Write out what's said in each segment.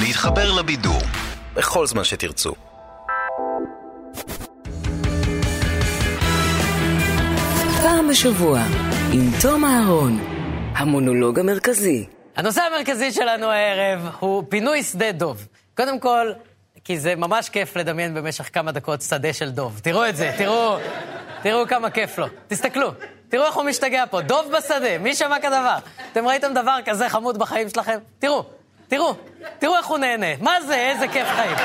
להתחבר לבידור בכל זמן שתרצו. פעם בשבוע, עם תום אהרון, המונולוג המרכזי. הנושא המרכזי שלנו הערב הוא פינוי שדה דוב. קודם כל, כי זה ממש כיף לדמיין במשך כמה דקות שדה של דוב. תראו את זה, תראו, תראו כמה כיף לו. תסתכלו, תראו איך הוא משתגע פה. דוב בשדה, מי שמע כדבר? אתם ראיתם דבר כזה חמוד בחיים שלכם? תראו, תראו, תראו איך הוא נהנה. מה זה, איזה כיף חיים.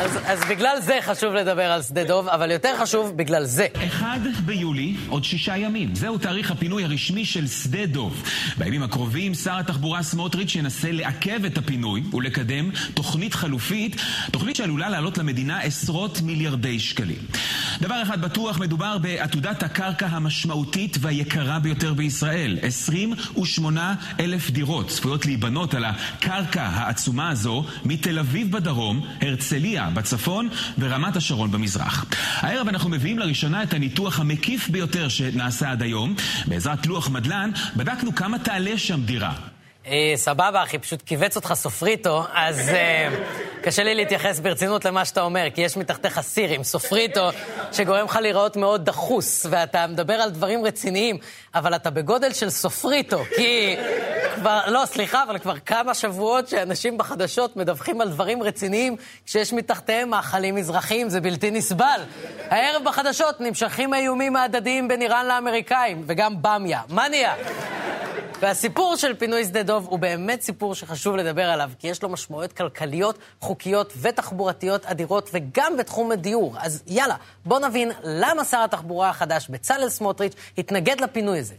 אז, אז בגלל זה חשוב לדבר על שדה דוב, אבל יותר חשוב בגלל זה. 1 ביולי, עוד שישה ימים. זהו תאריך הפינוי הרשמי של שדה דוב. בימים הקרובים, שר התחבורה סמוטריץ' ינסה לעכב את הפינוי ולקדם תוכנית חלופית, תוכנית שעלולה לעלות למדינה עשרות מיליארדי שקלים. דבר אחד בטוח, מדובר בעתודת הקרקע המשמעותית והיקרה ביותר בישראל. 28 אלף דירות צפויות להיבנות על הקרקע העצומה הזו מתל אביב בדרום, הרצליה בצפון ורמת השרון במזרח. הערב אנחנו מביאים לראשונה את הניתוח המקיף ביותר שנעשה עד היום. בעזרת לוח מדלן, בדקנו כמה תעלה שם דירה. אה, סבבה, אחי, פשוט כיווץ אותך סופריטו, אז אה, קשה לי להתייחס ברצינות למה שאתה אומר, כי יש מתחתיך סיר עם סופריטו, שגורם לך להיראות מאוד דחוס, ואתה מדבר על דברים רציניים, אבל אתה בגודל של סופריטו, כי כבר, לא, סליחה, אבל כבר כמה שבועות שאנשים בחדשות מדווחים על דברים רציניים, כשיש מתחתיהם מאכלים מזרחיים, זה בלתי נסבל. הערב בחדשות נמשכים האיומים ההדדיים בין איראן לאמריקאים, וגם במיה. מה נהיה? והסיפור של פינוי שדה דוב הוא באמת סיפור שחשוב לדבר עליו, כי יש לו משמעויות כלכליות, חוקיות ותחבורתיות אדירות, וגם בתחום הדיור. אז יאללה, בוא נבין למה שר התחבורה החדש, בצלאל סמוטריץ', התנגד לפינוי הזה.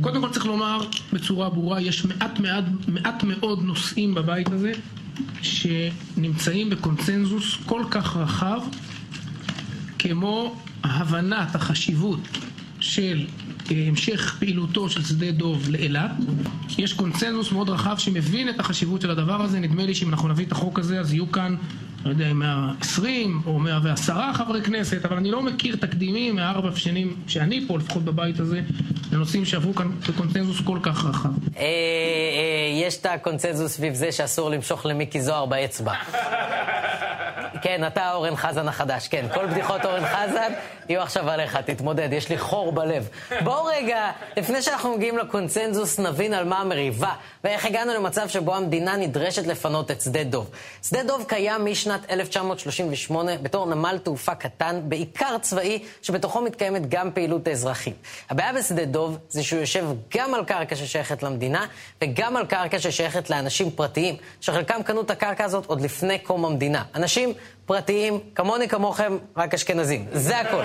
קודם כל צריך לומר בצורה ברורה, יש מעט, מעט, מעט מאוד נושאים בבית הזה שנמצאים בקונצנזוס כל כך רחב כמו הבנת החשיבות של המשך פעילותו של שדה דוב לאילת. יש קונצנזוס מאוד רחב שמבין את החשיבות של הדבר הזה. נדמה לי שאם אנחנו נביא את החוק הזה, אז יהיו כאן, לא יודע, 120 או 110 חברי כנסת, אבל אני לא מכיר תקדימים מארבע שנים שאני פה, לפחות בבית הזה, לנושאים שעברו כאן בקונצנזוס כל כך רחב. אה, אה, יש את הקונצנזוס סביב זה שאסור למשוך למיקי זוהר באצבע. כן, אתה אורן חזן החדש, כן. כל בדיחות אורן חזן יהיו עכשיו עליך, תתמודד, יש לי חור בלב. בואו רגע, לפני שאנחנו מגיעים לקונצנזוס, נבין על מה המריבה, ואיך הגענו למצב שבו המדינה נדרשת לפנות את שדה דוב. שדה דוב קיים משנת 1938 בתור נמל תעופה קטן, בעיקר צבאי, שבתוכו מתקיימת גם פעילות אזרחית. הבעיה בשדה דוב זה שהוא יושב גם על קרקע ששייכת למדינה, וגם על קרקע ששייכת לאנשים פרטיים, שחלקם קנו את הקרקע הזאת עוד לפני קום המדינה. אנשים פרטיים, כמוני כמוכם, רק אשכנזים. זה הכל.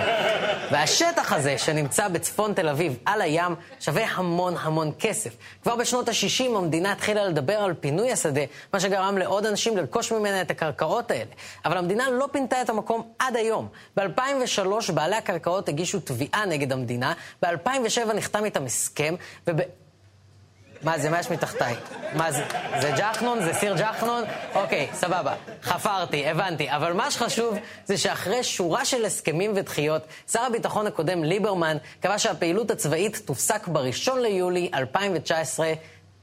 והשטח הזה, שנמצא בצפון תל אביב, על הים, שווה המון המון כסף. כבר בשנות ה-60 המדינה התחילה לדבר על פינוי השדה, מה שגרם לעוד אנשים לרכוש ממנה את הקרקעות האלה. אבל המדינה לא פינתה את המקום עד היום. ב-2003 בעלי הקרקעות הגישו תביעה נגד המדינה, ב-2007 נחתם איתם הסכם, וב... מה זה, מה יש מתחתיי? מה זה? זה ג'חנון? זה סיר ג'חנון? אוקיי, סבבה. חפרתי, הבנתי. אבל מה שחשוב זה שאחרי שורה של הסכמים ודחיות, שר הביטחון הקודם, ליברמן, קבע שהפעילות הצבאית תופסק ב-1 ליולי 2019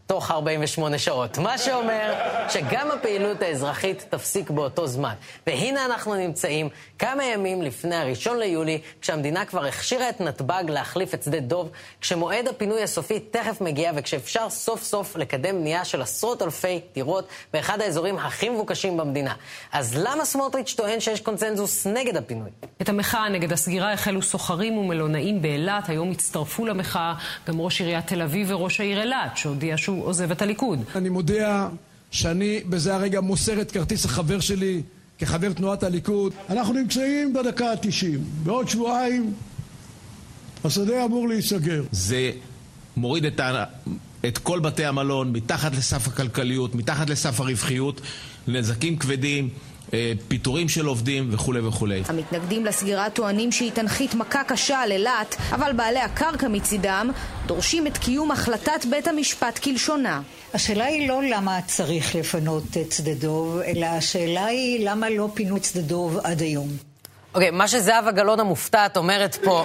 תוך 48 שעות. מה שאומר שגם הפעילות האזרחית תפסיק באותו זמן. והנה אנחנו נמצאים כמה ימים לפני הראשון ליולי, כשהמדינה כבר הכשירה את נתב"ג להחליף את שדה דוב, כשמועד הפינוי הסופי תכף מגיע וכשאפשר סוף סוף לקדם בנייה של עשרות אלפי דירות באחד האזורים הכי מבוקשים במדינה. אז למה סמוטריץ' טוען שיש קונצנזוס נגד הפינוי? את המחאה נגד הסגירה החלו סוחרים ומלונאים באילת. היום הצטרפו למחאה גם ראש עיריית תל אביב וראש העיר אילת, שהודיע שהוא עוזב את הליכוד. אני מודיע שאני בזה הרגע מוסר את כרטיס החבר שלי כחבר תנועת הליכוד. אנחנו נמצאים בדקה ה-90. בעוד שבועיים השדה אמור להיסגר. זה מוריד את, ה... את כל בתי המלון מתחת לסף הכלכליות, מתחת לסף הרווחיות, לנזקים כבדים. אה, פיטורים של עובדים וכולי וכולי. המתנגדים לסגירה טוענים שהיא תנחית מכה קשה על אילת, אבל בעלי הקרקע מצידם דורשים את קיום החלטת בית המשפט כלשונה. השאלה היא לא למה צריך לפנות את שדה דוב, אלא השאלה היא למה לא פינו את שדה דוב עד היום. אוקיי, okay, מה שזהבה גלאון המופתעת אומרת פה...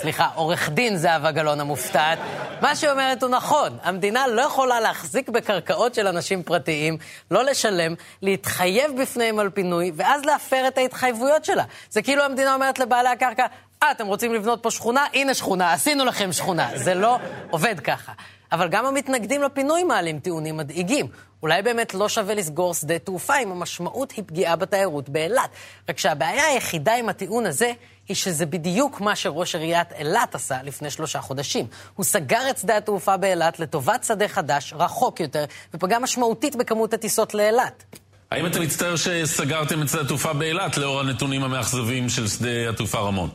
סליחה, עורך דין זהבה גלאון המופתעת, מה שהיא אומרת הוא נכון. המדינה לא יכולה להחזיק בקרקעות של אנשים פרטיים, לא לשלם, להתחייב בפניהם על פינוי, ואז להפר את ההתחייבויות שלה. זה כאילו המדינה אומרת לבעלי הקרקע, אה, אתם רוצים לבנות פה שכונה? הנה שכונה, עשינו לכם שכונה. זה לא עובד ככה. אבל גם המתנגדים לפינוי מעלים טיעונים מדאיגים. אולי באמת לא שווה לסגור שדה תעופה אם המשמעות היא פגיעה בתיירות באילת. רק שהבעיה היחידה עם הטיעון הזה היא שזה בדיוק מה שראש עיריית אילת עשה לפני שלושה חודשים. הוא סגר את שדה התעופה באילת לטובת שדה חדש, רחוק יותר, ופגע משמעותית בכמות הטיסות לאילת. האם אתה מצטער שסגרתם את שדה התעופה באילת לאור הנתונים המאכזבים של שדה התעופה רמון?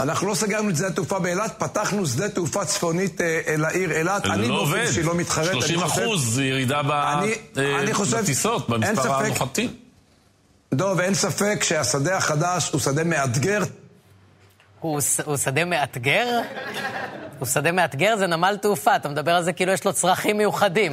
אנחנו לא סגרנו את שדה התעופה באילת, פתחנו שדה תעופה צפונית אה, לעיר אילת. אני לא עובד. שהיא לא מתחרט. 30 אחוז ירידה בטיסות, במספר הנוחתים. דוב, אין ספק שהשדה החדש הוא שדה מאתגר. הוא, הוא שדה מאתגר? הוא שדה מאתגר? זה נמל תעופה, אתה מדבר על זה כאילו יש לו צרכים מיוחדים.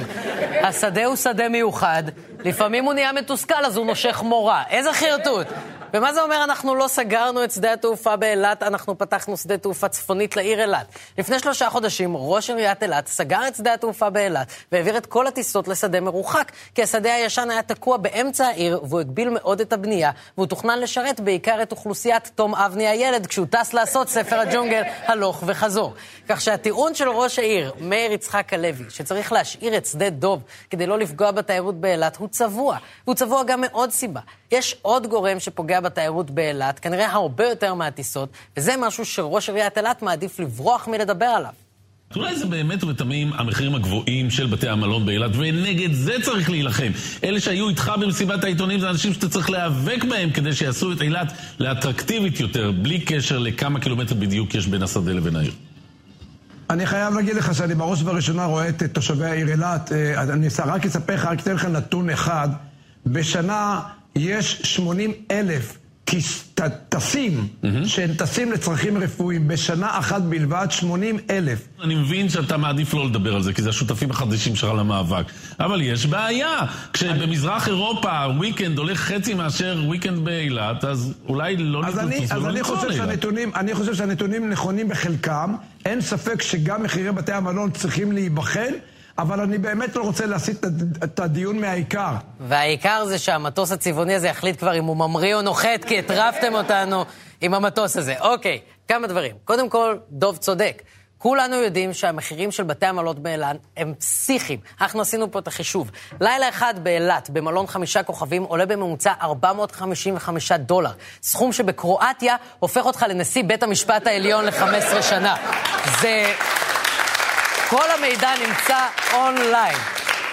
השדה הוא שדה מיוחד, לפעמים הוא נהיה מתוסכל אז הוא נושך מורה. איזה חרטוט? ומה זה אומר אנחנו לא סגרנו את שדה התעופה באילת, אנחנו פתחנו שדה תעופה צפונית לעיר אילת. לפני שלושה חודשים ראש עיריית אילת סגר את שדה התעופה באילת והעביר את כל הטיסות לשדה מרוחק, כי השדה הישן היה תקוע באמצע העיר והוא הגביל מאוד את הבנייה, והוא תוכנן לשרת בעיקר את אוכלוסיית תום אבני הילד כשהוא טס לעשות ספר הג'ונגל הלוך וחזור. כך שהטיעון של ראש העיר, מאיר יצחק הלוי, שצריך להשאיר את שדה דוב כדי לא לפגוע בתיירות באילת, הוא צבוע. והוא צבוע גם מעוד סיבה. יש עוד גורם שפוגע בתיירות באילת, כנראה הרבה יותר מהטיסות, וזה משהו שראש עיריית אילת מעדיף לברוח מלדבר עליו. אולי זה באמת ובתמים המחירים הגבוהים של בתי המלון באילת, ונגד זה צריך להילחם. אלה שהיו איתך במסיבת העיתונים זה אנשים שאתה צריך להיאבק בהם כדי שיעשו את אילת לאטרקטיבית יותר, בלי קשר לכמה קילומטר בדיוק יש בין השדה לבין העיר. אני חייב להגיד לך שאני בראש ובראשונה רואה את תושבי העיר אילת. אה, אני רק אספר לך, רק אתן לך נתון אחד. בשנה יש 80 אלף טסים, שהם טסים לצרכים רפואיים, בשנה אחת בלבד 80 אלף. אני מבין שאתה מעדיף לא לדבר על זה, כי זה השותפים החדשים שלך למאבק. אבל יש בעיה. כשבמזרח אירופה וויקנד הולך חצי מאשר וויקנד באילת, אז אולי לא ולא לנסוע לאילת. אני חושב שהנתונים נכונים בחלקם. אין ספק שגם מחירי בתי המלון צריכים להיבחן. אבל אני באמת לא רוצה להסיט את הדיון מהעיקר. והעיקר זה שהמטוס הצבעוני הזה יחליט כבר אם הוא ממריא או נוחת, כי הטרפתם אותנו עם המטוס הזה. אוקיי, כמה דברים. קודם כל, דוב צודק. כולנו יודעים שהמחירים של בתי המלון באילת הם פסיכיים. אנחנו עשינו פה את החישוב. לילה אחד באילת, במלון חמישה כוכבים, עולה בממוצע 455 דולר. סכום שבקרואטיה הופך אותך לנשיא בית המשפט העליון ל-15 שנה. זה... כל המידע נמצא אונליין.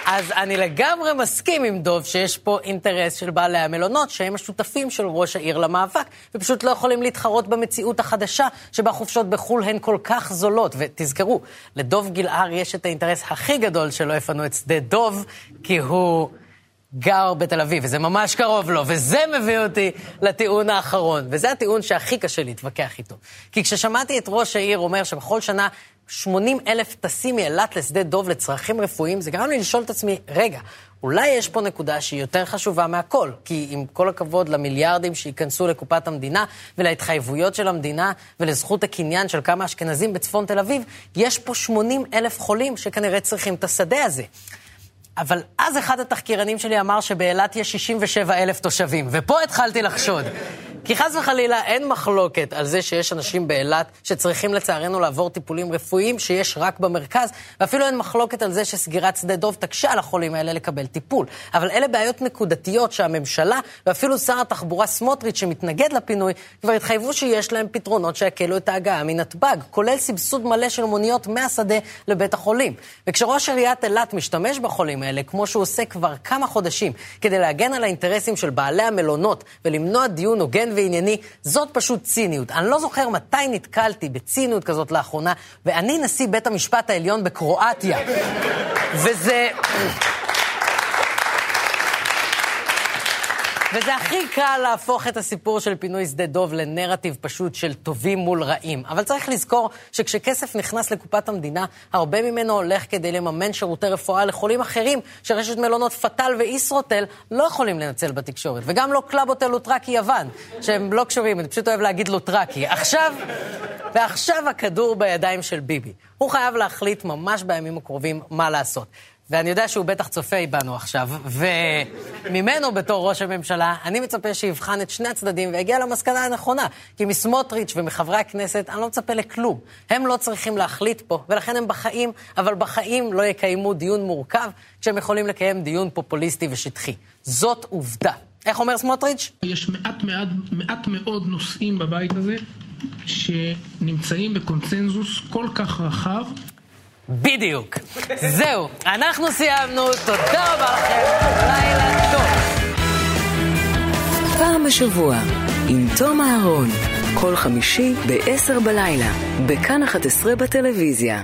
אז אני לגמרי מסכים עם דוב שיש פה אינטרס של בעלי המלונות, שהם השותפים של ראש העיר למאבק, ופשוט לא יכולים להתחרות במציאות החדשה, שבה חופשות בחו"ל הן כל כך זולות. ותזכרו, לדוב גלער יש את האינטרס הכי גדול שלא יפנו את שדה דוב, כי הוא... גר בתל אביב, וזה ממש קרוב לו, וזה מביא אותי לטיעון האחרון, וזה הטיעון שהכי קשה להתווכח איתו. כי כששמעתי את ראש העיר אומר שבכל שנה 80 אלף טסים מאילת לשדה דוב לצרכים רפואיים, זה גרם לי לשאול את עצמי, רגע, אולי יש פה נקודה שהיא יותר חשובה מהכל, כי עם כל הכבוד למיליארדים שייכנסו לקופת המדינה ולהתחייבויות של המדינה ולזכות הקניין של כמה אשכנזים בצפון תל אביב, יש פה 80 אלף חולים שכנראה צריכים את השדה הזה. אבל אז אחד התחקירנים שלי אמר שבאילת יש 67 אלף תושבים, ופה התחלתי לחשוד. כי חס וחלילה אין מחלוקת על זה שיש אנשים באילת שצריכים לצערנו לעבור טיפולים רפואיים שיש רק במרכז, ואפילו אין מחלוקת על זה שסגירת שדה דוב תקשה על החולים האלה לקבל טיפול. אבל אלה בעיות נקודתיות שהממשלה, ואפילו שר התחבורה סמוטריץ' שמתנגד לפינוי, כבר התחייבו שיש להם פתרונות שיקלו את ההגעה מנתב"ג, כולל סבסוד מלא של מוניות מהשדה לבית החולים. וכשראש עיריית אילת משתמש בחולים האלה, כמו שהוא עושה כבר כמה חודשים, כדי להגן על האינטרסים של בעלי המלונות ולמנוע דיון הוגן וענייני, זאת פשוט ציניות. אני לא זוכר מתי נתקלתי בציניות כזאת לאחרונה, ואני נשיא בית המשפט העליון בקרואטיה. וזה... וזה הכי קל להפוך את הסיפור של פינוי שדה דוב לנרטיב פשוט של טובים מול רעים. אבל צריך לזכור שכשכסף נכנס לקופת המדינה, הרבה ממנו הולך כדי לממן שירותי רפואה לחולים אחרים, שרשת מלונות פתאל וישרוטל לא יכולים לנצל בתקשורת. וגם לא קלאב הוטל לוטרקי יוון, שהם לא קשורים, אני פשוט אוהב להגיד לוטרקי. עכשיו, ועכשיו הכדור בידיים של ביבי. הוא חייב להחליט ממש בימים הקרובים מה לעשות. ואני יודע שהוא בטח צופה בנו עכשיו, וממנו בתור ראש הממשלה, אני מצפה שיבחן את שני הצדדים ויגיע למסקנה הנכונה. כי מסמוטריץ' ומחברי הכנסת, אני לא מצפה לכלום. הם לא צריכים להחליט פה, ולכן הם בחיים, אבל בחיים לא יקיימו דיון מורכב, כשהם יכולים לקיים דיון פופוליסטי ושטחי. זאת עובדה. איך אומר סמוטריץ'? יש מעט, מעט, מעט מאוד נושאים בבית הזה שנמצאים בקונצנזוס כל כך רחב. בדיוק. זהו, אנחנו סיימנו, תודה רבה לכם, לילה טוב. פעם בשבוע, עם תום אהרון, כל חמישי ב-10 בלילה, בכאן 11 בטלוויזיה.